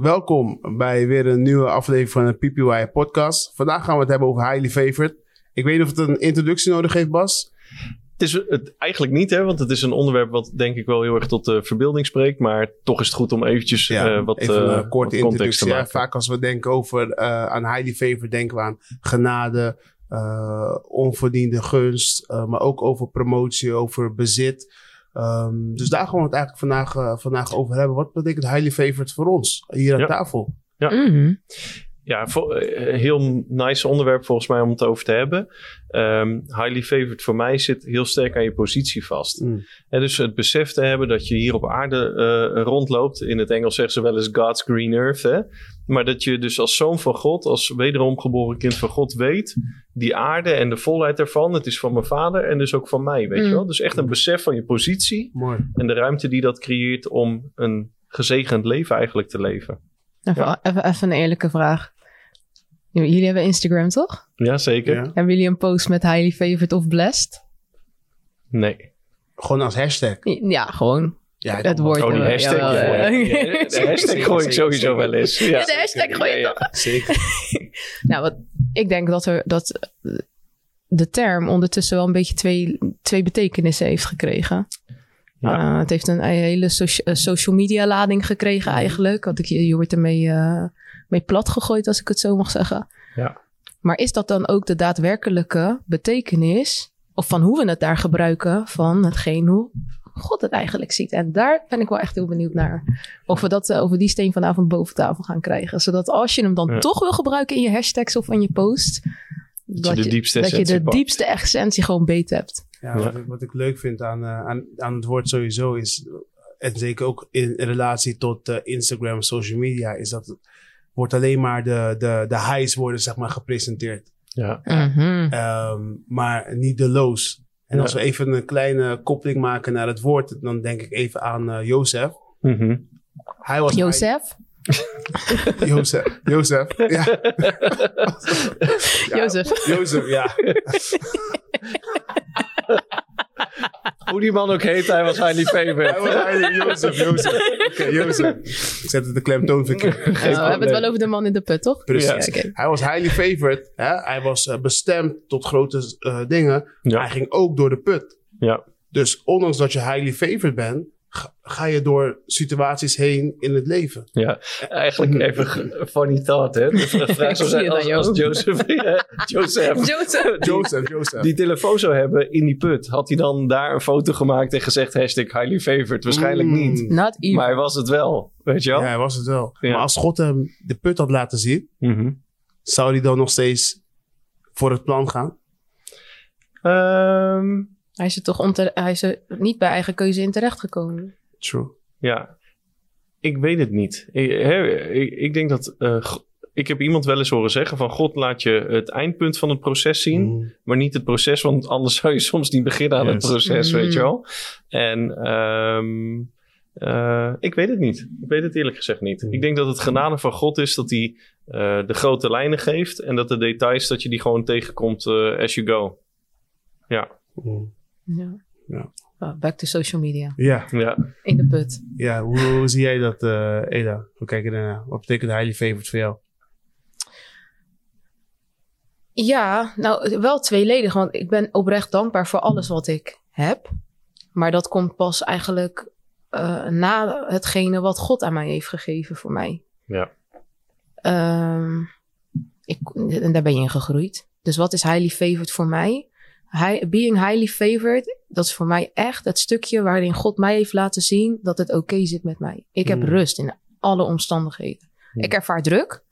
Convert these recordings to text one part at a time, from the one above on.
welkom bij weer een nieuwe aflevering van de PPY podcast. Vandaag gaan we het hebben over Highly Favored. Ik weet niet of het een introductie nodig heeft, Bas. Het is het eigenlijk niet, hè, want het is een onderwerp wat denk ik wel heel erg tot de verbeelding spreekt. Maar toch is het goed om eventjes Ja, eh, wat, even een eh, eh, korte introductie. Ja, vaak als we denken over eh, aan Highly Favored, denken we aan genade, eh, onverdiende gunst, eh, maar ook over promotie, over bezit. Ehm, dus daar gaan we het eigenlijk vandaag, eh, vandaag over hebben. Wat betekent Highly Favored voor ons hier aan Ja. tafel? Mhm. Ja, eh, een heel nice onderwerp volgens mij om het over te hebben. Ehm, highly favored voor mij zit heel sterk aan je positie vast. Mm. En dus het besef te hebben dat je hier op aarde eh, rondloopt. In het Engels zeggen ze wel eens God's green earth. Hè? Maar dat je dus als zoon van God, als wederom geboren kind van God weet... die aarde en de volheid ervan, het is van mijn vader en dus ook van mij. Weet Mm. je wel? Dus echt een besef van je positie Mooi. en de ruimte die dat creëert om een gezegend leven eigenlijk te leven. Even, even, even een eerlijke vraag. Jullie hebben Instagram, toch? Ja, zeker? Ja. Hebben jullie een post met highly favored of blessed? Nee. Gewoon als hashtag. Ja, gewoon. Ja, Het woord. Oh, die eh, hashtag. jawel, ja, ja. ja. Ja, De hashtag gooi ik sowieso wel eens. Ja, de hashtag gooi je Ja, toch? Zeker. Nou, wat, ik denk dat, er, dat eh, de term ondertussen wel een beetje twee, twee betekenissen heeft gekregen. Ja. Eh, het heeft een hele socia- eh, social media lading gekregen eigenlijk. Want ik, je wordt ermee eh, mee plat gegooid, als ik het zo mag zeggen. Ja. Maar is dat dan ook de daadwerkelijke betekenis, of van hoe we het daar gebruiken, van hetgeen hoe God het eigenlijk ziet? En daar ben ik wel echt heel benieuwd naar. Of we dat eh, over die steen vanavond boven tafel gaan krijgen. Zodat als je hem dan Ja. toch wil gebruiken in je hashtags of in je post, Dat je de diepste dat je essentie de pakt. diepste essentie gewoon beet hebt. Ja, Wat, ik, wat ik leuk vind aan, eh, aan, aan het woord sowieso is, en zeker ook in, in relatie tot eh, Instagram, social media, is dat het wordt alleen maar de, de, de highs worden zeg maar gepresenteerd. Ja. Mhm. Ehm, maar niet de lows. En Ja. als we even een kleine koppeling maken naar het woord, dan denk ik even aan eh Jozef. Mhm. Hij was Jozef? Jozef. Jozef. Ja. Ja, Jozef. Jozef, ja. Hoe die man ook heet, hij was highly Hij favored. was eigenlijk Jozef, Jozef. Oké, Jozef. Ik zet het de klemtoon verkeerd. We hebben het wel over de man in de put, toch? Precies. Ja, oké. Hij was highly favored. Hè? Hij was eh, bestemd tot grote eh, dingen. Ja. Hij ging ook door de put. Ja. Dus ondanks dat je highly favored bent, ga, je door situaties heen in het leven. ja, eigenlijk even funny thought, hè. De vraag zou Zie zijn je als? Joseph, Joseph Jozef. Jozef, Jozef. die telefoon zou hebben in die put, had hij dan daar een foto gemaakt en gezegd hashtag highly favored? Waarschijnlijk Mm. niet. Not even. Maar hij was het wel, weet je wel? Ja, hij was het wel. Ja. Maar als God hem de put had laten zien, Mhm. zou hij dan nog steeds voor het plan gaan? Ehm, Hij is er toch onter- hij is er niet bij eigen keuze in terechtgekomen. True. Ja, ik weet het niet. Ik, ik, ik denk dat. eh, ik heb iemand wel eens horen zeggen: van God laat je het eindpunt van het proces zien, Mm. maar niet het proces, want anders zou je soms niet beginnen aan het proces, Mm. weet je wel. En ehm, eh, ik weet het niet. Ik weet het eerlijk gezegd niet. Mm. Ik denk dat het genade van God is dat hij eh, de grote lijnen geeft en dat de details dat je die gewoon tegenkomt as you go. Ja, Mm. Ja. Ja. Oh, back to social media. Ja, ja. In de put. ja. Hoe, hoe zie jij dat, eh Eda? Hoe kijk je daarnaar? Wat betekent highly favored voor jou? Ja, nou wel tweeledig. Want ik ben oprecht dankbaar voor alles wat ik heb. Maar dat komt pas eigenlijk eh, na hetgene wat God aan mij heeft gegeven voor mij. Ja. Ehm, ik, en daar ben je in gegroeid. Dus wat is highly favored voor mij? Hi- being highly favored, dat is voor mij echt het stukje waarin God mij heeft laten zien dat het oké zit met mij. Ik heb Hmm. rust in alle omstandigheden. Hmm. Ik ervaar druk.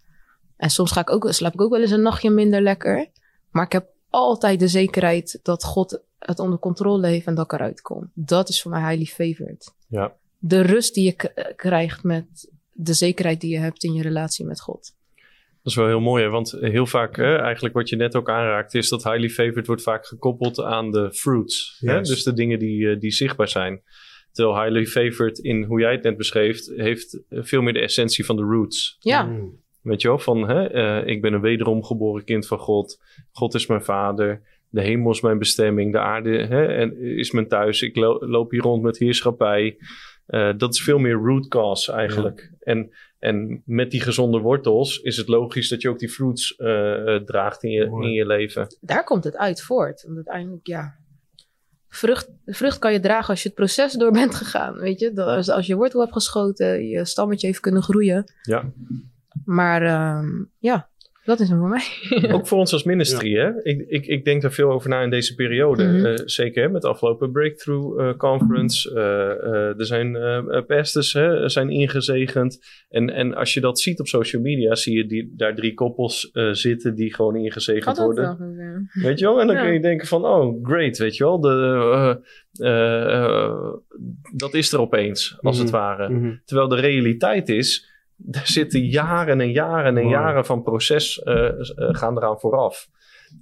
En soms ga ik ook, slaap ik ook wel eens een nachtje minder lekker. Maar ik heb altijd de zekerheid dat God het onder controle heeft en dat ik eruit kom. Dat is voor mij highly favored. Ja. De rust die je krijgt met de zekerheid die je hebt in je relatie met God. Dat is wel heel mooi, hè? want heel vaak, hè, eigenlijk wat je net ook aanraakt, is dat highly favored wordt vaak gekoppeld aan de fruits. Hè? Dus de dingen die, eh, die zichtbaar zijn. Terwijl highly favored, in hoe jij het net beschreef, heeft veel meer de essentie van de roots. Ja, Mm. Weet je wel, van hè, eh, ik ben een wederom geboren kind van God. God is mijn vader. De hemel is mijn bestemming. De aarde hè, en is mijn thuis. Ik lo- loop hier rond met heerschappij. Eh, dat is veel meer root cause eigenlijk. En, En met die gezonde wortels is het logisch dat je ook die fruits eh, eh, draagt in je, in je leven. Daar komt het uit voort. Want uiteindelijk, ja. Vrucht, vrucht kan je dragen als je het proces door bent gegaan. Weet je, Dat als, als je wortel hebt geschoten, je stammetje heeft kunnen groeien. Ja. Maar ehm, ja, dat is hem voor mij. Ook voor ons als ministry, hè? Ik, ik, ik denk daar veel over na in deze periode. Mhm. Eh, zeker hè, met de afgelopen Breakthrough eh, Conference. Eh, er zijn pastors hè, zijn ingezegend. En, en als je dat ziet op social media, zie je die, daar drie koppels eh, zitten die gewoon ingezegend Had dat worden. wel. Weet je wel? En dan Ja. kun je denken van, oh, great, weet je wel. De, eh, eh, eh, dat is er opeens, als het Mhm. ware. Mhm. Terwijl de realiteit is, er zitten jaren en jaren en jaren van proces eh, eh, gaan eraan vooraf.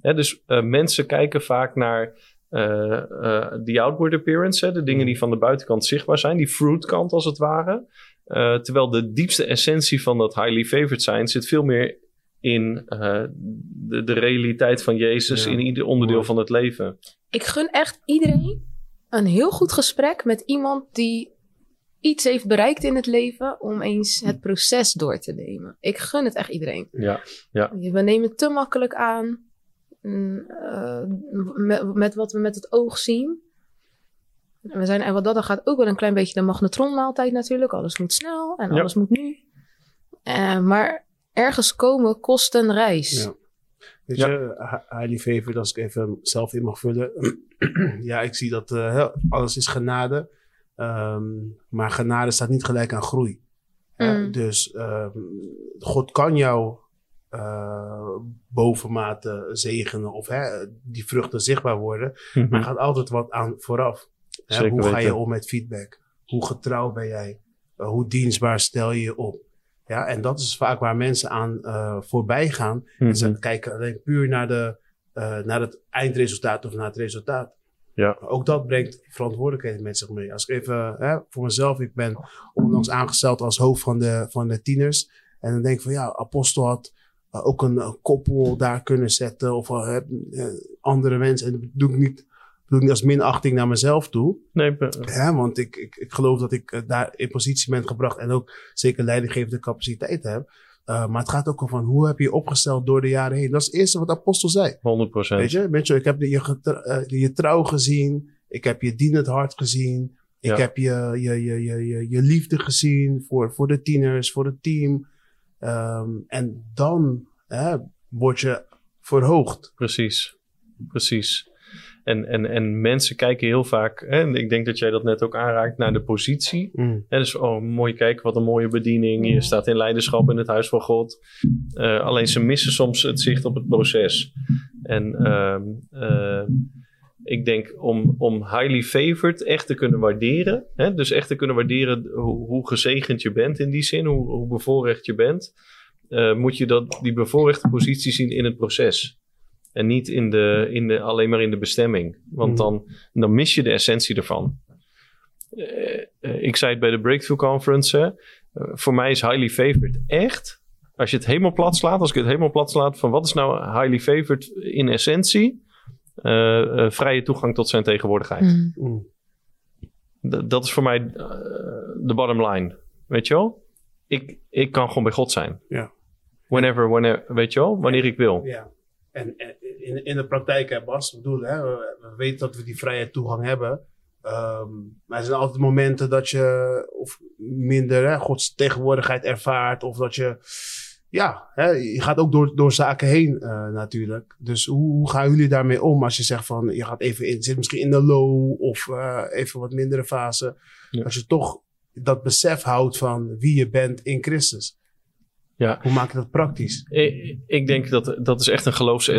Hè, dus eh, mensen kijken vaak naar eh, eh, die outward appearance, hè, de dingen die van de buitenkant zichtbaar zijn, die fruitkant als het ware. Eh, terwijl de diepste essentie van dat highly favored zijn zit veel meer in eh, de, de realiteit van Jezus Ja. in ieder onderdeel Mooi. van het leven. Ik gun echt iedereen een heel goed gesprek met iemand die iets heeft bereikt in het leven om eens het proces door te nemen. Ik gun het echt iedereen. Ja, We nemen het te makkelijk aan mm, eh, met, met wat we met het oog zien. En We zijn, en wat dat dan gaat ook wel een klein beetje de magnetronmaaltijd natuurlijk. Alles moet snel en Ja. alles moet nu. Eh, maar ergens komen kost een reis. Ja. Weet Ja. je, highly favored, als ik even zelf in mag vullen. ja, ik zie dat eh, alles is genade. Ehm, maar genade staat niet gelijk aan groei. Hè? Mm. Dus ehm, God kan jou eh, bovenmate zegenen of hè, die vruchten zichtbaar worden. Maar er gaat altijd wat aan vooraf. Hè, hoe ga je om met feedback? Hoe getrouw ben jij? Uh, hoe dienstbaar stel je je op? Ja, en dat is vaak waar mensen aan uh, voorbij gaan. En ze Mhm. kijken alleen puur naar, de, uh, naar het eindresultaat of naar het resultaat. Ja. Maar ook dat brengt verantwoordelijkheid met zich mee. Als ik even hè, voor mezelf, ik ben onlangs aangesteld als hoofd van de, van de tieners. En dan denk ik van ja, Apostel had uh, ook een, een, koppel daar kunnen zetten. Of uh, andere mensen. En dat doe ik niet doe ik niet als minachting naar mezelf toe. Nee, ja, want ik, ik, ik geloof dat ik daar in positie ben gebracht en ook zeker leidinggevende capaciteit heb. Uh, maar het gaat ook over hoe heb je je opgesteld door de jaren heen. Dat is het eerste wat Apostel zei. 100%. Weet je, Mitchell, ik heb je, je, uh, je trouw gezien. Ik heb je dienend hart gezien. Ik ja. heb je, je, je, je, je, liefde gezien voor, voor de tieners, voor het team. Um, en dan hè, word je verhoogd. Precies, precies. En, en, en mensen kijken heel vaak, hè, en ik denk dat jij dat net ook aanraakt, naar de positie. Mm. En dus, oh, mooi kijken, wat een mooie bediening. Je staat in leiderschap in het huis van God. Uh, alleen ze missen soms het zicht op het proces. En uh, uh, ik denk om, om highly favored echt te kunnen waarderen. Hè, dus echt te kunnen waarderen hoe, hoe gezegend je bent in die zin, hoe, hoe bevoorrecht je bent. Uh, moet je dat, die bevoorrechte positie zien in het proces. En niet in de, in de, alleen maar in de bestemming. Want Mhm. dan, dan mis je de essentie ervan. Uh, uh, ik zei het bij de Breakthrough Conference. Uh, voor mij is highly favored echt. Als je het helemaal plat slaat, als ik het helemaal plat slaat van wat is nou highly favored in essentie? Uh, vrije toegang tot zijn tegenwoordigheid. Mm. Mm. Dat is voor mij de bottom line. Weet je wel? Ik, ik kan gewoon bij God zijn. Ja. Whenever, whenever, weet je wel? Wanneer ik wil. Ja. En, in, in de praktijk, hè, Bas, bedoel, hè, we, we weten dat we die vrije toegang hebben. Um, maar er zijn altijd momenten dat je of minder hè, Gods tegenwoordigheid ervaart. Of dat je, ja, hè, je gaat ook door, door zaken heen uh, natuurlijk. Dus hoe, hoe, gaan jullie daarmee om als je zegt van, je gaat even in, zit misschien in de low of uh, even wat mindere fase. Ja. Als je toch dat besef houdt van wie je bent in Christus. Ja. Hoe maak je dat praktisch? Ik, ik denk dat dat is echt een geloofs... Uh,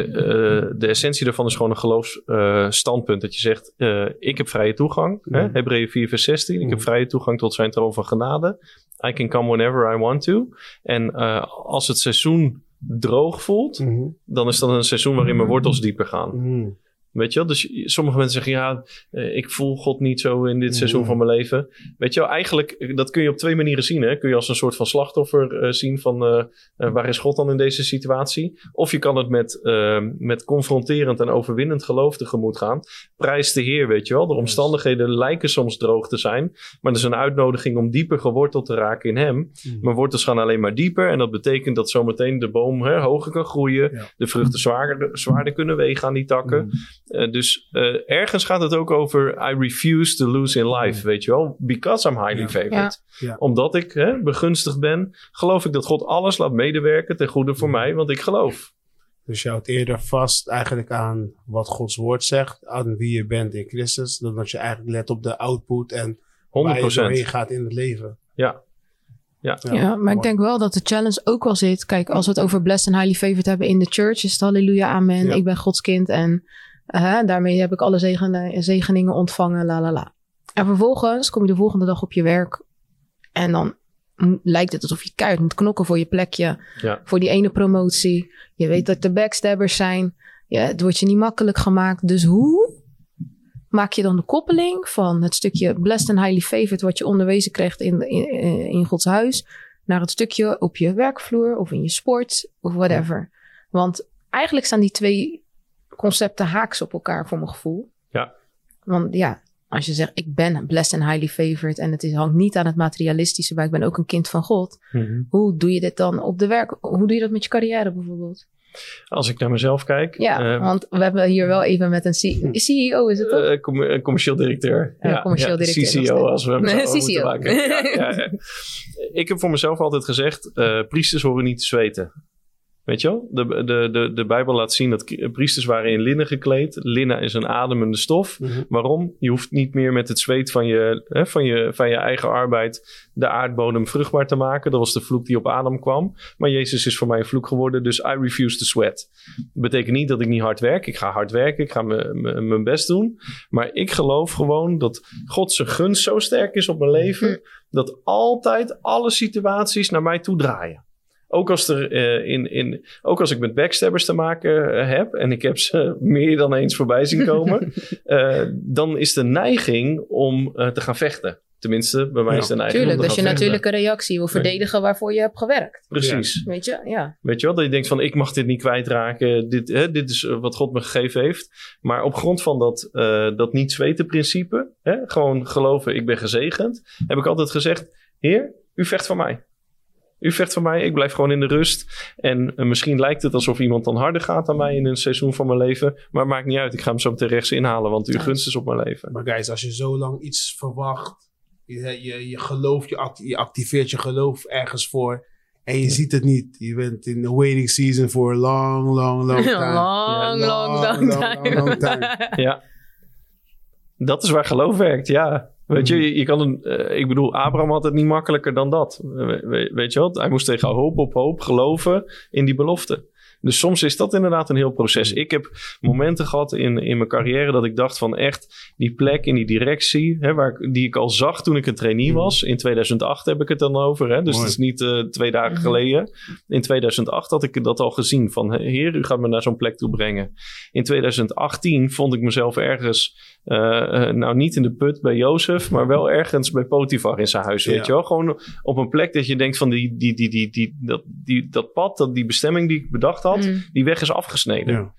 de essentie daarvan is gewoon een geloofsstandpunt. Uh, dat je zegt, uh, ik heb vrije toegang. Mm. Hè? Hebreeën 4 vers 16. Mm. Ik heb vrije toegang tot zijn troon van genade. I can come whenever I want to. En als het seizoen droog voelt... Mm -hmm. dan is dat een seizoen waarin mijn wortels dieper gaan. Mm. Weet je wel? Dus sommige mensen zeggen, ja, eh, ik voel God niet zo in dit seizoen van mijn leven. Weet je wel, eigenlijk, eh, dat kun je op twee manieren zien. Hè? Kun je als een soort van slachtoffer eh, zien van, waar is God dan in deze situatie? Of je kan het met, met confronterend en overwinnend geloof tegemoet gaan. Prijs de Heer, weet je wel. De omstandigheden lijken soms droog te zijn. Maar dat is een uitnodiging om dieper geworteld te raken in Hem. Mijn wortels gaan alleen maar dieper. En dat betekent dat zometeen de boom hè, hoger kan groeien. Ja. De vruchten zwaarder, zwaarder kunnen wegen aan die takken. Mhm. Eh, dus eh, ergens gaat het ook over I refuse to lose in life, weet je wel. Because I'm highly Ja. favored. Ja. Ja. Omdat ik hè, begunstigd ben, geloof ik dat God alles laat medewerken ten goede voor mij, want ik geloof. Dus je houdt eerder vast eigenlijk aan wat Gods woord zegt, aan wie je bent in Christus, dan dat je eigenlijk let op de output en 100 waar je doorheen gaat in het leven. Ja. Ja. Ja, maar ik denk wel dat de challenge ook wel zit. Kijk, als we het over blessed en highly favored hebben in de church, is het halleluja, amen. Ja. Ik ben Gods kind en daarmee heb ik alle zegen, zegeningen ontvangen, la la la. En vervolgens kom je de volgende dag op je werk en dan lijkt het alsof je keihard moet knokken voor je plekje, Ja. voor die ene promotie. Je weet dat er backstabbers zijn. Ja, het wordt je niet makkelijk gemaakt. Dus hoe maak je dan de koppeling van het stukje blessed and highly favored wat je onderwezen krijgt in, in, in Gods huis, naar het stukje op je werkvloer of in je sport of whatever. Want eigenlijk staan die twee concepten haaks op elkaar voor mijn gevoel. Ja. Want ja, als je zegt ik ben blessed and highly favored en het is, hangt niet aan het materialistische, maar ik ben ook een kind van God. Hoe doe je dit dan op de werk? Hoe doe je dat met je carrière bijvoorbeeld? Als ik naar mezelf kijk, Ja, eh, want we hebben hier wel even met een C- CEO, is het toch? eh, com- eh, commercieel directeur. Ja, commercieel directeur CCO, steeds. als we hem Nee, moeten CCO. maken. Ja, ja, ja. Ik heb voor mezelf altijd gezegd, priesters horen niet te zweten. Weet je wel? De, de, de, de Bijbel laat zien dat priesters waren in linnen gekleed. Linnen is een ademende stof. Mhm. Waarom? Je hoeft niet meer met het zweet van je, hè, van, je, van je eigen arbeid de aardbodem vruchtbaar te maken. Dat was de vloek die op Adam kwam. Maar Jezus is voor mij een vloek geworden, dus I refuse to sweat. Dat betekent niet dat ik niet hard werk. Ik ga hard werken, ik ga mijn best doen. Maar ik geloof gewoon dat God zijn gunst zo sterk is op mijn leven... dat altijd alle situaties naar mij toe draaien. Ook als, er, eh, in, in, ook als ik met backstabbers te maken eh, heb en ik heb ze meer dan eens voorbij zien komen, eh, dan is de neiging om te gaan vechten. Tenminste, bij mij is de neiging Tuurlijk, dat is je natuurlijke reactie. Wil verdedigen waarvoor je hebt gewerkt. Precies. Weet je, ja. Weet je wel, dat je denkt van ik mag dit niet kwijtraken. Dit, hè, dit is wat God me gegeven heeft. Maar op grond van dat, dat niet zweten principe, hè, gewoon geloven ik ben gezegend, heb ik altijd gezegd, Heer, u vecht voor mij. U vecht voor mij, ik blijf gewoon in de rust. En eh, misschien lijkt het alsof iemand dan harder gaat dan mij in een seizoen van mijn leven. Maar maakt niet uit, ik ga hem zo meteen rechts inhalen, want uw Ja. gunst is op mijn leven. Maar guys, als je zo lang iets verwacht, je, je, je gelooft, je, act- je activeert je geloof ergens voor en je ziet het niet. Je bent in de waiting season for a long, long, long time. long, Ja, long, long, long, time. long, long time. Ja. Dat is waar geloof werkt, ja. Weet je, je, je kan een, eh, ik bedoel, Abraham had het niet makkelijker dan dat. We- we- weet je wel, hij moest tegen hoop op hoop geloven in die belofte. Dus soms is dat inderdaad een heel proces. Ik heb momenten gehad in, in mijn carrière dat ik dacht van echt die plek in die directie, hè, waar ik, die ik al zag toen ik een trainee Mhm. was. In 2008 heb ik het dan over, hè, dus Mooi. dat is niet eh, twee dagen Mhm. geleden. In 2008 had ik dat al gezien van, heer, u gaat me naar zo'n plek toe brengen. In 2018 vond ik mezelf ergens, eh, eh, nou niet in de put bij Jozef, maar wel ergens bij Potifar in zijn huis. Ja. Weet je wel? Gewoon op een plek dat je denkt van die, die, die, die, die, dat, die, dat pad, dat, die bestemming die ik bedacht had, Mm. die weg is afgesneden. Ja.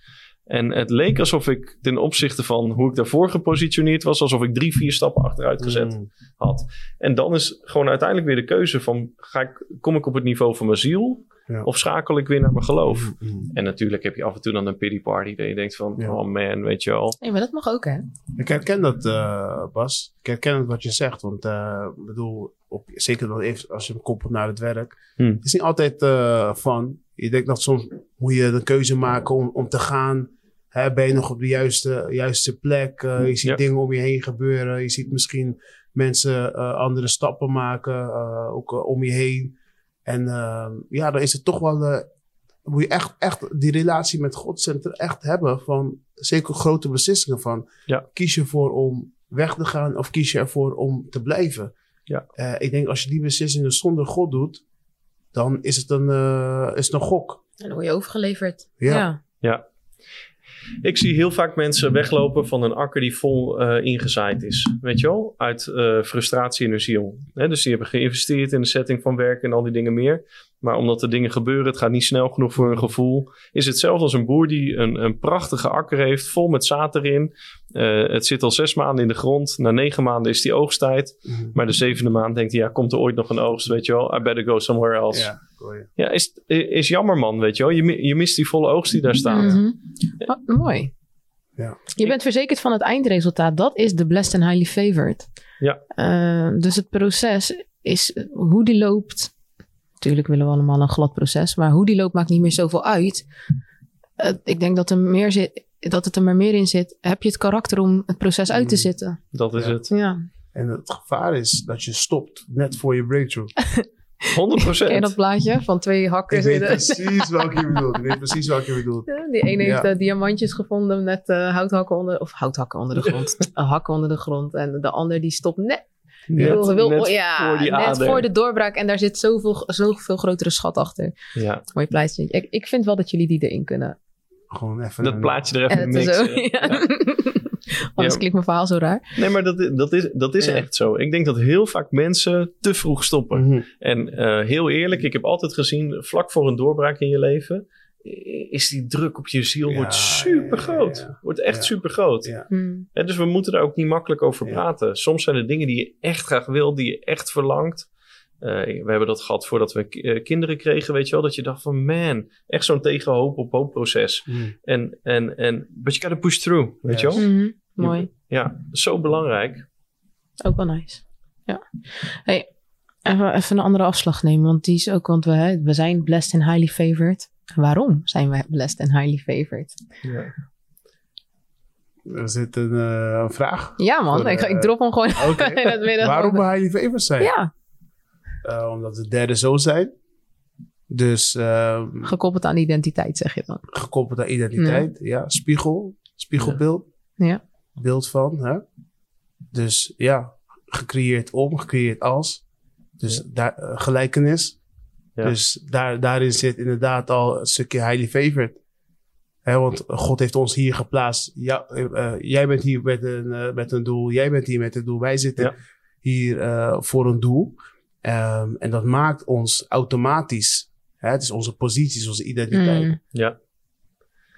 En het leek alsof ik ten opzichte van hoe ik daarvoor gepositioneerd was, alsof ik drie, vier stappen achteruit gezet Mm. had. En dan is gewoon uiteindelijk weer de keuze van, ga ik, kom ik op het niveau van mijn ziel? Ja. Of schakel ik weer naar mijn geloof? Mm. En natuurlijk heb je af en toe dan een pity party. Dat je denkt van, Ja. oh man, weet je wel. Nee, maar dat mag ook, hè? Ik herken dat, eh, Bas. Ik herken het wat je zegt. Want eh, ik bedoel, op, zeker dan even als je hem koppelt naar het werk. Hmm. Het is niet altijd eh van. Je denkt dat soms moet je een keuze maken om, om te gaan. Hè, ben je nog op de juiste, juiste plek? Eh, je ziet Ja. dingen om je heen gebeuren. Je ziet misschien mensen eh, andere stappen maken. eh, ook om je heen. En ja, dan is het toch wel... moet je echt, echt die relatie met God echt hebben. Van zeker grote beslissingen van Ja. kies je ervoor om weg te gaan of kies je ervoor om te blijven? Ja. Ik denk als je die beslissingen zonder God doet, dan is het een, eh, is het een gok. En dan word je overgeleverd. Ja. ja. Ja. Ik zie heel vaak mensen weglopen van een akker die vol eh, ingezaaid is. Weet je wel? Uit eh, frustratie en ziel. Hè, dus die hebben geïnvesteerd in de setting van werk en al die dingen meer. Maar omdat er dingen gebeuren, het gaat niet snel genoeg voor hun gevoel. Is hetzelfde als een boer die een, een prachtige akker heeft, vol met zaad erin. Eh, het zit al zes maanden in de grond. Na negen maanden is die oogsttijd. Mhm. Maar de zevende maand denkt hij, ja, komt er ooit nog een oogst, weet je wel? I better go somewhere else. Ja, Ja, cool, ja. is, is jammer man, weet je wel? Je, je mist die volle oogst die daar staat. Mhm. Oh, mooi. Ja. Je bent verzekerd van het eindresultaat. Dat is de blessed and highly favored. Ja. Eh, dus het proces is hoe die loopt. Natuurlijk willen we allemaal een glad proces, maar hoe die loopt maakt niet meer zoveel uit. Eh, ik denk dat, er meer zit, dat het er maar meer in zit. Heb je het karakter om het proces uit te Mm. zitten? Dat is Ja. het. Ja. En het gevaar is dat je stopt net voor je breakthrough. 100 Ken je dat plaatje van twee Ik weet in de- precies welke je bedoelt. Ik weet precies welke je bedoelt. Die ene heeft Ja. eh, diamantjes gevonden met eh, houthakken onder, of houthakken onder de grond, hakken onder de grond. En de ander die stopt net, Net, wil, wil- net ja, voor die net ader. voor de doorbraak. En daar zit zoveel, zoveel grotere schat achter. Ja, Mooi plaatje. Ik, ik vind wel dat jullie die erin kunnen. Gewoon even dat een- plaatje er even En het is mixen. zo, ja. Ja. Anders Ja. klinkt mijn verhaal zo raar. Nee, maar dat, dat is, dat is Ja. echt zo. Ik denk dat heel vaak mensen te vroeg stoppen. Mhm. En eh, heel eerlijk, ik heb altijd gezien, vlak voor een doorbraak in je leven, is die druk op je ziel Ja, wordt super groot. ja, ja. Wordt echt Ja. super groot. Ja. Hmm. dus we moeten daar ook niet makkelijk over Ja. praten. Soms zijn er dingen die je echt graag wil, die je echt verlangt. Eh, we hebben dat gehad voordat we eh, kinderen kregen, weet je wel. Dat je dacht van, man, echt zo'n tegenhoop op hoop proces. Mhm. En, en, en, but you gotta push through, weet je wel. Mhm. Mooi. Ja, zo belangrijk. Ook wel nice. Ja. Hey, even, even een andere afslag nemen. Want die is ook, want we, hè, we zijn blessed and highly favored. Waarom zijn we blessed and highly favored? Ja. Er zit een, eh, een vraag. Ja man, Voor, ik, eh, ik drop hem gewoon in het midden. Waarom we highly favored zijn? Ja, Eh, omdat we derde zoon zijn. Dus ehm, gekoppeld aan identiteit zeg je dan. gekoppeld aan identiteit. Ja, spiegel. Spiegelbeeld. Ja. Beeld van. Hè? Dus ja, gecreëerd om, gecreëerd als. Dus daar, gelijkenis. Ja. Dus daar, daarin zit inderdaad al een stukje highly favored. Hè, want God heeft ons hier geplaatst. Ja, eh, eh, jij bent hier met een, eh, met een doel. Jij bent hier met een doel. Wij zitten Ja. hier eh, voor een doel. Ehm, en dat maakt ons automatisch. Hè, het is onze positie, is onze identiteit. Mm. Ja.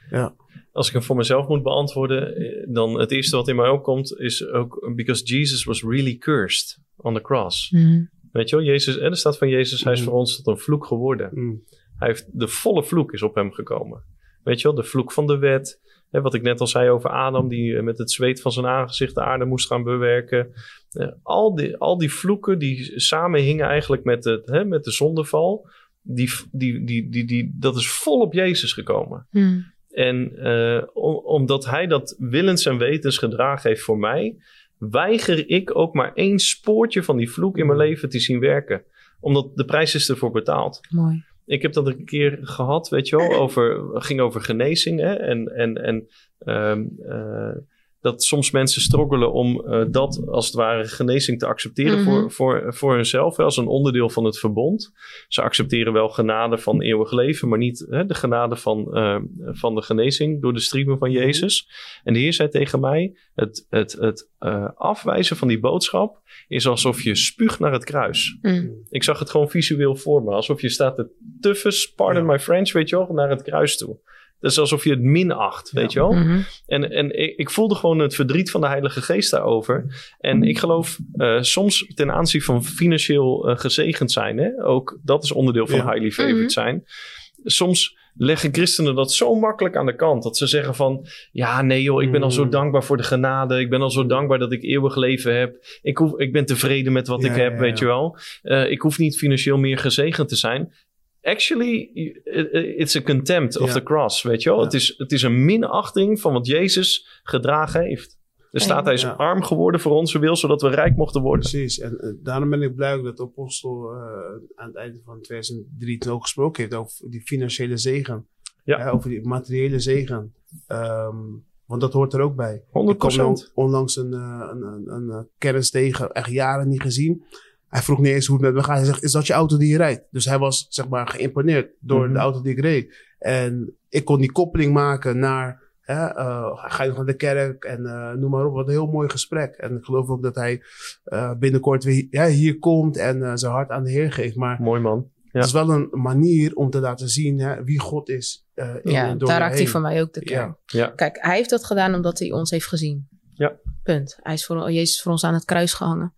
Ja. Als ik hem voor mezelf moet beantwoorden, dan het eerste wat in mij opkomt is ook because Jesus was really cursed on the cross. Mm. Weet je wel, Jezus, en er staat van Jezus, hij is Mhm. voor ons tot een vloek geworden. Mm. Hij heeft de volle vloek is op hem gekomen. Weet je wel, de vloek van de wet. Hè, wat ik net al zei over Adam, die eh, met het zweet van zijn aangezicht de aarde moest gaan bewerken. Eh, al, die, al die vloeken die samenhingen eigenlijk met, het, hè, met de zondeval. Die, die, die, die, die, dat is vol op Jezus gekomen. Mm. En eh, om- omdat hij dat willens en wetens gedragen heeft voor mij, weiger ik ook maar één spoortje van die vloek in mijn leven te zien werken. Omdat de prijs is ervoor betaald. Mooi. Ik heb dat een keer gehad, weet je wel, over, ging over genezing. Hè? En, en, en ehm, eh, dat soms mensen struggelen om eh, dat als het ware genezing te accepteren Mhm. voor, voor, voor hunzelf, hè, als een onderdeel van het verbond. Ze accepteren wel genade van eeuwig leven, maar niet hè, de genade van, eh, van de genezing door de striemen van Jezus. En de Heer zei tegen mij: het, het, het eh, afwijzen van die boodschap is alsof je spuugt naar het kruis. Mm. Ik zag het gewoon visueel voor me. Alsof je staat te tuffes, pardon Ja. my French, weet je wel, naar het kruis toe. Dat is alsof je het minacht, weet je wel. Mhm. En, en ik, ik voelde gewoon het verdriet van de Heilige Geest daarover. En ik geloof eh, soms ten aanzien van financieel eh, gezegend zijn. Hè? Ook dat is onderdeel van Ja. highly favored Mhm. zijn. Soms leggen christenen dat zo makkelijk aan de kant. Dat ze zeggen van, ja nee joh, ik ben al zo dankbaar voor de genade. Ik ben al zo dankbaar dat ik eeuwig leven heb. Ik, hoef, ik ben tevreden met wat Ja, ik heb, ja, weet ja. je wel. Eh, ik hoef niet financieel meer gezegend te zijn. Actually, it's a contempt of Ja. the cross, weet je wel. Ja. Het, is, het is een minachting van wat Jezus gedragen heeft. Er staat, hij is Ja. arm geworden voor onze wil, zodat we rijk mochten worden. Precies. En eh, daarom ben ik blij dat de apostel eh, aan het einde van 2003 ook gesproken heeft over die financiële zegen. Ja. Hè, over die materiële zegen. Ehm, want dat hoort er ook bij. 100%. Ik kwam on- onlangs een, eh, een, een, een, eh, kennis tegen, echt jaren niet gezien. Hij vroeg niet eens hoe het met me gaat. Hij zegt, is dat je auto die je rijdt? Dus hij was, zeg maar, geïmponeerd door Mhm. de auto die ik reed. En ik kon die koppeling maken naar Hè, eh, ga je nog naar de kerk en eh, noem maar op. Wat een heel mooi gesprek. En ik geloof ook dat hij eh, binnenkort weer ja, hier komt en eh, zijn hart aan de Heer geeft. Maar Mooi man. Ja. het is wel een manier om te laten zien hè, wie God is. eh, in Ja, door daar raakt hij voor mij ook de kern. Ja. Ja. Kijk, hij heeft dat gedaan omdat hij ons heeft gezien. Ja. Punt. Hij is voor, Jezus is voor ons aan het kruis gehangen.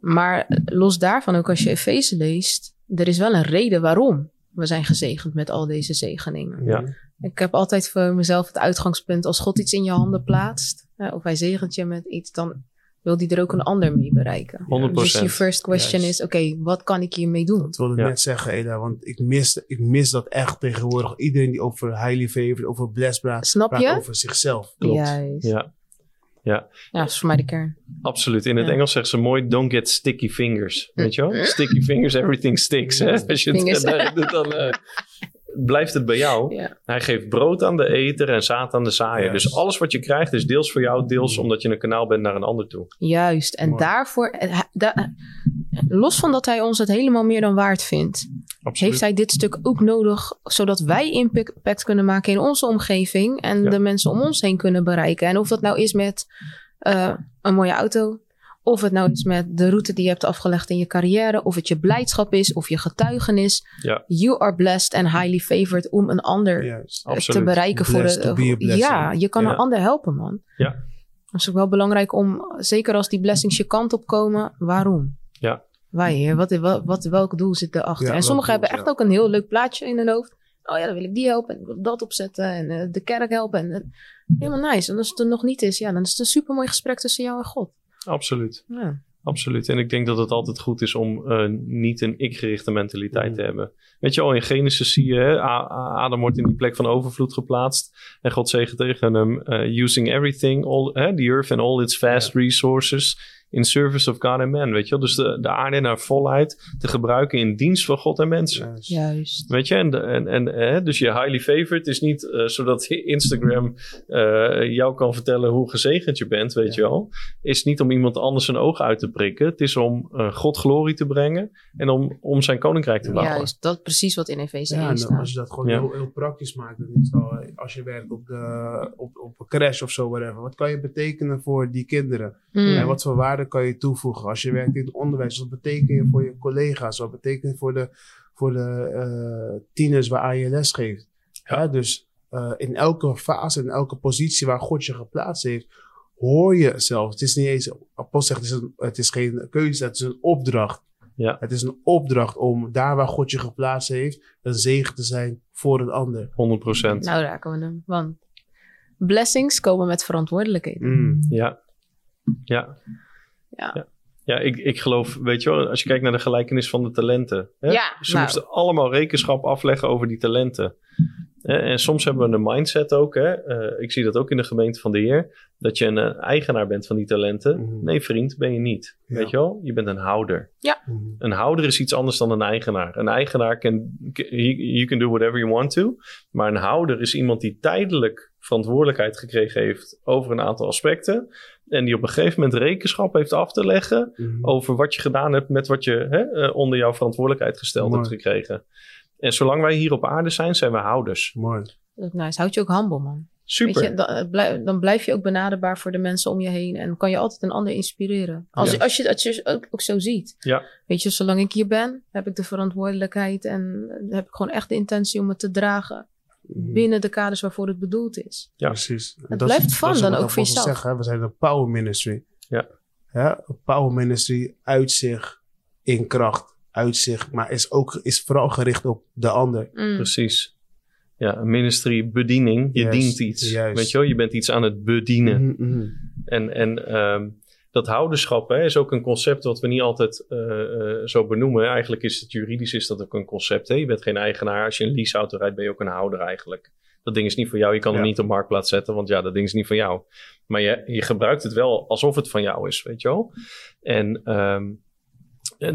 Maar los daarvan, ook als je Efeze leest, er is wel een reden waarom we zijn gezegend met al deze zegeningen. Ja. Ik heb altijd voor mezelf het uitgangspunt, als God iets in je handen plaatst, hè, of hij zegent je met iets, dan wil hij er ook een ander mee bereiken. 100%. Dus je first question Juist. is, oké, wat kan ik hiermee doen? Dat wilde ik Ja. net zeggen, Eda. Want ik mis, ik mis dat echt tegenwoordig. Iedereen die over highly favored, over blessed praat, Snap praat je? over zichzelf. Klopt. Juist. Ja. Ja, dat is voor mij de kern. absoluut. In het Ja. Engels zeggen ze mooi, don't get sticky fingers. Weet je wel? Sticky fingers, everything sticks. Hè? Als je het doet, dan eh, blijft het bij jou. Ja. Hij geeft brood aan de eter en zaad aan de zaaier. Juist. Dus alles wat je krijgt is deels voor jou, deels omdat je een kanaal bent naar een ander toe. Juist. En Mooi. daarvoor, eh, da- los van dat hij ons het helemaal meer dan waard vindt, Absoluut. heeft hij dit stuk ook nodig, zodat wij impact kunnen maken in onze omgeving en Ja. de mensen om ons heen kunnen bereiken. En of dat nou is met eh, een mooie auto, of het nou is met de route die je hebt afgelegd in je carrière, of het je blijdschap is, of je getuigenis. Ja. You are blessed and highly favored om een ander te bereiken voor de. be ja, je kan Ja. een ander helpen, man. Ja. Dat is ook wel belangrijk om, zeker als die blessings je kant op komen, waarom? Ja. Wij, heer, wat, wat, wat, welk doel zit erachter? Ja, en sommigen hebben echt ja. ook een heel leuk plaatje in hun hoofd. Oh ja, dan wil ik die helpen en ik wil dat opzetten en eh, de kerk helpen. En, eh, helemaal nice. En als het er nog niet is, ja, dan is het een supermooi gesprek tussen jou en God. Absoluut. Ja. Absoluut. En ik denk dat het altijd goed is om eh, niet een ik-gerichte mentaliteit Mhm. te hebben. Weet je al, in Genesis zie je, hè, Adam wordt in die plek van overvloed geplaatst. En God zegt tegen hem, eh, using everything, all, hè, the earth and all its vast resources in service of God and man. Weet je wel? Dus de, de aarde in haar volheid te gebruiken in dienst van God en mensen. Juist. Juist. Weet je, en, en, en hè, dus je highly favored is niet eh, zodat Instagram eh, jou kan vertellen hoe gezegend je bent, weet Ja. je wel. Is niet om iemand anders een oog uit te prikken. Het is om eh, God glorie te brengen en om, om zijn koninkrijk te bouwen. Juist, dat is precies wat in Efeze Ja, 1 en staat. als je dat gewoon Ja. heel, heel praktisch maakt, dan is al, als je werkt op, de, op, op een crash of zo, whatever, wat kan je betekenen voor die kinderen? Mm. En wat voor waarde kan je toevoegen? Als je werkt in het onderwijs, wat betekent je voor je collega's? Wat betekent het voor de, voor de eh, tieners waar je les geeft? Ja. dus eh, in elke fase, in elke positie waar God je geplaatst heeft, hoor je zelf. Het is niet eens, apostel zegt, het is, een, het is geen keuze, het is een opdracht. Ja. Het is een opdracht om daar waar God je geplaatst heeft, een zegen te zijn voor een ander. 100 procent. Nou raken we hem. Want blessings komen met verantwoordelijkheden. Mm. Ja. Ja. Ja. Ja, Ja, ik, ik geloof, weet je wel, als je kijkt naar de gelijkenis van de talenten. Hè? Ja, Ze nou. moesten allemaal rekenschap afleggen over die talenten. Hè, En soms hebben we een mindset ook. Hè? Eh, ik zie dat ook in de gemeente van de Heer. Dat je een eh, eigenaar bent van die talenten. Mhm. Nee, vriend, ben je niet. Ja. Weet je wel? Je bent een houder. Mm. Een houder is iets anders dan een eigenaar. Een eigenaar can, you can do whatever you want to. Maar een houder is iemand die tijdelijk verantwoordelijkheid gekregen heeft over een aantal aspecten. En die op een gegeven moment rekenschap heeft af te leggen Mm. over wat je gedaan hebt met wat je hè, eh, onder jouw verantwoordelijkheid gesteld Mooi. hebt gekregen. En zolang wij hier op aarde zijn, zijn we houders. Mooi. Dat is nice. Houd je ook humble, man. Super. Weet je, dan, het blijf, dan blijf je ook benaderbaar voor de mensen om je heen. En kan je altijd een ander inspireren. Als, Ja. als je dat je ook, ook zo ziet. Ja. Weet je, zolang ik hier ben, heb ik de verantwoordelijkheid. En heb ik gewoon echt de intentie om het te dragen. Mm. Binnen de kaders waarvoor het bedoeld is. Ja. Precies. Het Dat blijft is dan ook voor jezelf. Zeggen, we zijn een power ministry. Ja. Ja, een power ministry uit zich in kracht, uit zich, maar is ook is vooral gericht op de ander. Mm. Precies. Ja, een ministerie, bediening. Je dient iets. juist. Weet je wel, je bent iets aan het bedienen. Mhm, mhm. En, en ehm, dat houderschap hè, is ook een concept wat we niet altijd eh, eh, zo benoemen. Eigenlijk is het juridisch is dat ook een concept. Hè? Je bent geen eigenaar. Als je een leaseauto rijdt, ben je ook een houder eigenlijk. Dat ding is niet voor jou. Je kan hem Ja. niet op marktplaats zetten, want ja, dat ding is niet van jou. Maar je, je gebruikt het wel alsof het van jou is, weet je wel. En ehm,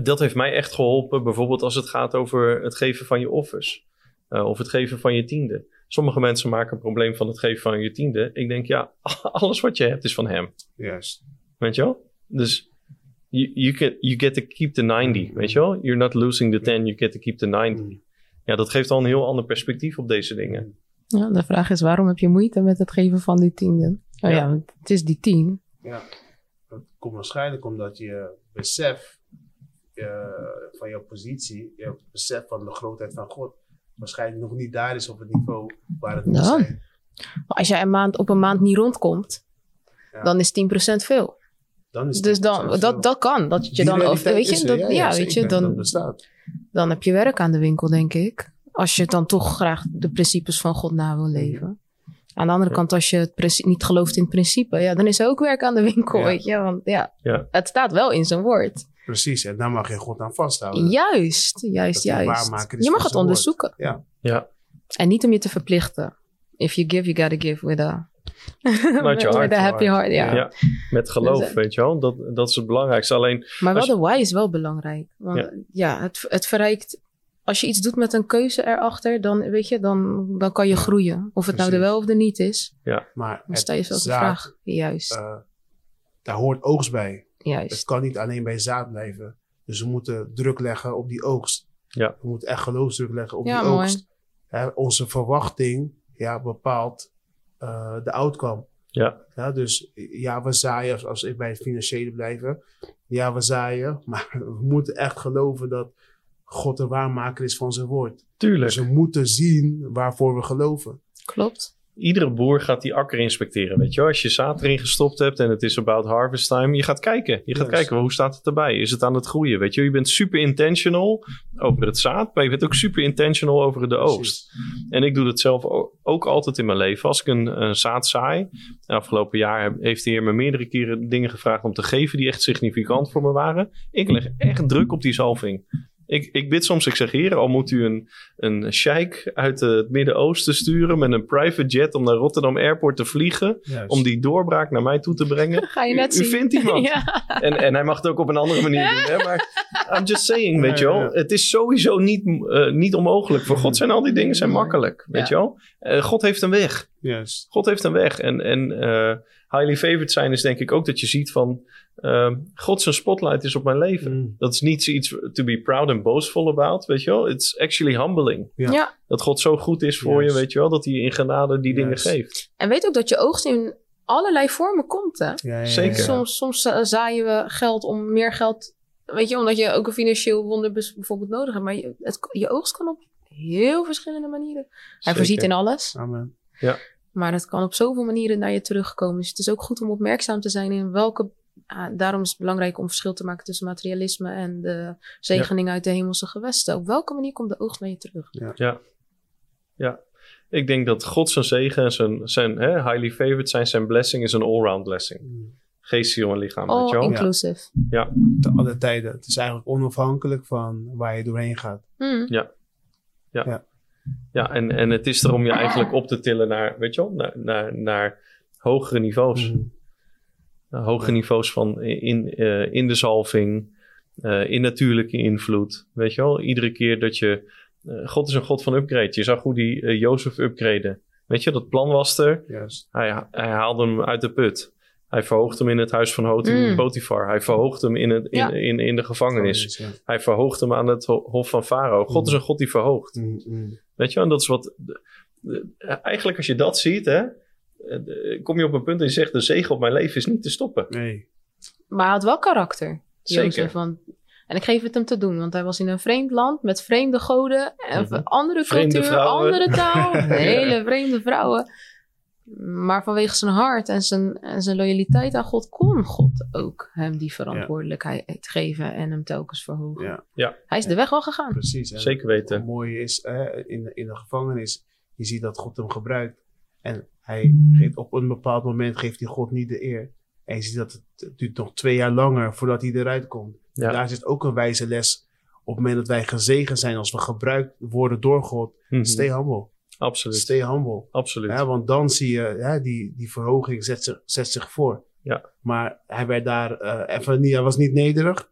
dat heeft mij echt geholpen, bijvoorbeeld als het gaat over het geven van je offers. eh, of het geven van je tiende. Sommige mensen maken een probleem van het geven van je tiende. Ik denk, ja, alles wat je hebt is van hem. Juist. Weet je wel? Dus you, you, can, you get to keep the 90, weet je wel? You're not losing the 10, you get to keep the 90. Mm. Ja, dat geeft al een heel ander perspectief op deze dingen. Ja, de vraag is, waarom heb je moeite met het geven van die tiende? Oh ja, Ja. want het is die tien. Ja. Dat komt waarschijnlijk omdat je besef eh, van jouw positie, je besef van de grootheid van God, waarschijnlijk nog niet daar is op het niveau waar het moet Ja. zijn. Maar als jij een maand, op een maand niet rondkomt, Ja. dan is 10% veel. Dan is Dus 10% dan, dat, dat kan. Dat je Die dan, of, weet je, dat, ja, weet je, dan, bestaat. dan heb je werk aan de winkel, denk ik. Als je dan toch graag de principes van God na wil leven. Aan de andere Ja. kant, als je het niet gelooft in het principe, ja, dan is er ook werk aan de winkel, Ja. weet je. Want ja, Ja. het staat wel in zijn woord. Precies, en daar mag je God aan vasthouden. Juist, juist, Dat juist. Je mag het onderzoeken. Ja. Ja, En niet om je te verplichten. If you give, you gotta give with a, Hart. a happy heart. Ja. Ja. met geloof, Dus, eh, weet je wel. Dat, dat is het belangrijkste. Alleen, Maar wel je- de why is wel belangrijk. Want Ja. ja, het, het verrijkt. Als je iets doet met een keuze erachter, dan weet je, dan, dan kan je Ja, groeien. Of het nou de wel of de niet is. Maar Dan sta je het zelf de vraag. Juist, eh, daar hoort oogst bij. Het juist. kan niet alleen bij zaad blijven. Dus we moeten druk leggen op die oogst. Ja. We moeten echt geloofsdruk leggen op Ja, die mooi. oogst. Hè, onze verwachting ja, bepaalt eh, de outcome. ja, Ja, dus ja, we zaaien, als, als ik bij het financiële blijven. Ja, we zaaien. Maar we moeten echt geloven dat God de waarmaker is van zijn woord. tuurlijk. Dus we moeten zien waarvoor we geloven. Klopt. Iedere boer gaat die akker inspecteren, weet je. Als je zaad erin gestopt hebt en het is about harvest time, je gaat kijken. Je gaat kijken, hoe staat het erbij? Is het aan het groeien, weet je? Je bent super intentional over het zaad, maar je bent ook super intentional over de oogst. En ik doe dat zelf ook altijd in mijn leven. Als ik een, een zaad zaai. De afgelopen jaar heeft de Heer me meerdere keren dingen gevraagd om te geven die echt significant voor me waren. Ik leg echt druk op die zalving. Ik, ik bid soms, ik zeg Heer, al moet u een, een sheik uit het Midden-Oosten sturen met een private jet om naar Rotterdam Airport te vliegen. Juist. Om die doorbraak naar mij toe te brengen. Ga je U- net u zien. vindt iemand. ja. En, en hij mag het ook op een andere manier doen. Hè? Maar I'm just saying, weet je wel. Het is sowieso niet, eh, niet onmogelijk. Voor God zijn al die dingen zijn makkelijk. Weet je wel. Eh, God heeft een weg. Juist. God heeft een weg. En, en eh, highly favored zijn is denk ik ook dat je ziet van... eh, God zijn spotlight is op mijn leven. Mm. Dat is niet zoiets to be proud and boastful about, weet je wel. It's actually humbling. Ja. Ja. Dat God zo goed is voor je, weet je wel. Dat hij in genade die dingen geeft. En weet ook dat je oogst in allerlei vormen komt, hè. Ja, ja, ja, Zeker. ja. Soms, soms zaaien we geld om meer geld. Weet je, omdat je ook een financieel wonder bijvoorbeeld nodig hebt. Maar je, het, je oogst kan op heel verschillende manieren. Hij Zeker. voorziet in alles. Amen. Maar het kan op zoveel manieren naar je terugkomen. Dus het is ook goed om opmerkzaam te zijn in welke. ah, daarom is het belangrijk om verschil te maken tussen materialisme en de zegening uit de hemelse gewesten. Op welke manier komt de oogst naar je terug? Ja, ik denk dat God zijn zegen en zijn, zijn hè, highly favored zijn, zijn blessing is een allround blessing. Mm. Geest, ziel en lichaam, weet je All wel? inclusive. Te alle tijden. Het is eigenlijk onafhankelijk van waar je doorheen gaat. Mm. Ja, en, en het is er om je eigenlijk op te tillen naar, weet je wel, naar, naar, naar hogere niveaus. Mm. Naar hogere niveaus van in, eh, in de zalving, eh, in natuurlijke invloed. Weet je wel, iedere keer dat je... eh, God is een God van upgrade. Je zag hoe die Jozef upgraden. Weet je, dat plan was er. Hij, hij haalde hem uit de put. Hij verhoogde hem in het huis van Hoti- Mm. Potifar. Hij verhoogde hem in, het, in, Ja. in, in de gevangenis. Ja. Hij verhoogde hem aan het ho- hof van Farao. God Mm. is een God die verhoogt. Mm, mm. Weet je wel, en dat is wat... de- de- eigenlijk als je dat ziet, hè, eh, de- kom je op een punt en je zegt... de zegen op mijn leven is niet te stoppen. Nee. Maar hij had wel karakter. Zeker. Want, en ik geef het hem te doen, want hij was in een vreemd land met vreemde goden en Mhm. andere Vreemde cultuur, vrouwen. andere taal, hele vreemde vrouwen. Maar vanwege zijn hart en zijn, en zijn loyaliteit aan God kon God ook hem die verantwoordelijkheid geven en hem telkens verhogen. Ja. Ja. Hij is de weg wel gegaan. Precies. Zeker weten. Het mooie is, eh, in, de- in de gevangenis, je ziet dat God hem gebruikt. En hij geeft op een bepaald moment geeft hij God niet de eer. En je ziet dat het, het duurt nog twee jaar langer voordat hij eruit komt. Ja. Daar zit ook een wijze les. Op het moment dat wij gezegend zijn, als we gebruikt worden door God, Mhm. stay humble. Absoluut. Stay humble. Absoluut. Ja, want dan zie je, ja, die, die verhoging zet zich, zet zich voor. Ja. Maar hij werd daar eh, even niet, hij was niet nederig.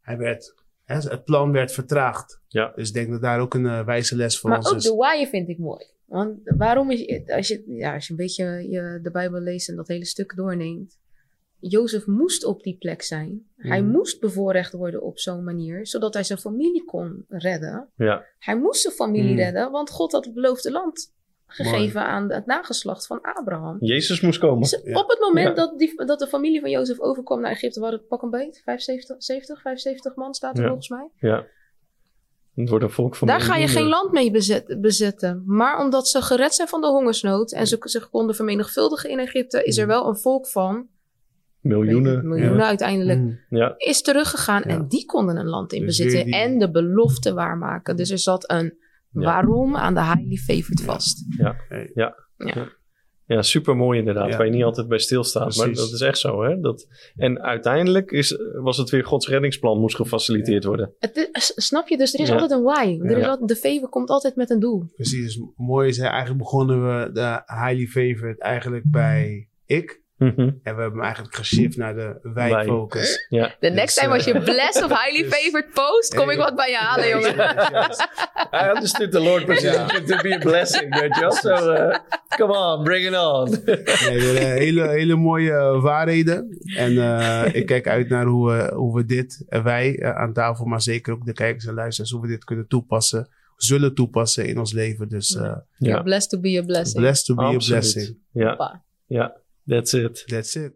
Hij werd, hè, het plan werd vertraagd. Ja. Dus ik denk dat daar ook een eh, wijze les voor Maar ons ook is. de why vind ik mooi. Want waarom is als je, ja, als je een beetje je, de Bijbel leest en dat hele stuk doorneemt. Jozef moest op die plek zijn. Hij Mhm. moest bevoorrecht worden op zo'n manier, zodat hij zijn familie kon redden. Ja. Hij moest zijn familie Mhm. redden, want God had het beloofde land gegeven aan het nageslacht van Abraham. Jezus moest komen. Dus Ja. op het moment Ja. dat, die, dat de familie van Jozef overkwam naar Egypte, waren het pak een beet. 75, 70, 75 man staat er volgens mij. Ja. Het wordt een volk van Daar ga je geen land mee bezet- bezetten. Maar omdat ze gered zijn van de hongersnood en ze zich konden vermenigvuldigen in Egypte, is er wel een volk van Miljoenen. miljoenen Ja. uiteindelijk Mm. Ja. is teruggegaan Ja. en die konden een land in Dus bezitten die- en de belofte waarmaken. Dus er zat een Ja. waarom aan de highly favored vast. Hey. Ja, super mooi inderdaad. Ja. Waar je niet altijd bij stilstaat. Maar dat is echt zo. Hè? Dat, en uiteindelijk is, was het weer Gods reddingsplan moest gefaciliteerd worden. Het is- snap je? Dus er is Ja. altijd een why. Er is Ja. altijd, de favor komt altijd met een doel. Precies. Mooi is, hè, eigenlijk begonnen we de highly favorite eigenlijk bij ik. Mhm. En we hebben hem eigenlijk geshift naar de Wij. wij-focus. Ja. De next Dus, time als je eh, blessed of highly dus- favored post, kom ik wat bij je halen, jongen. Yes, yes. I understood the Lord position to be a blessing. Weet je wel? So, uh, come on, bring it on. Nee, eh, hele, hele mooie eh, waarheden. En eh, ik kijk uit naar hoe, we hoe we dit, en wij eh, aan tafel, maar zeker ook de kijkers en luisteraars, hoe we dit kunnen toepassen, zullen toepassen in ons leven. Dus eh You're blessed to be a blessing. blessed to be Absoluut. a blessing. Ja, ja, that's it. That's it.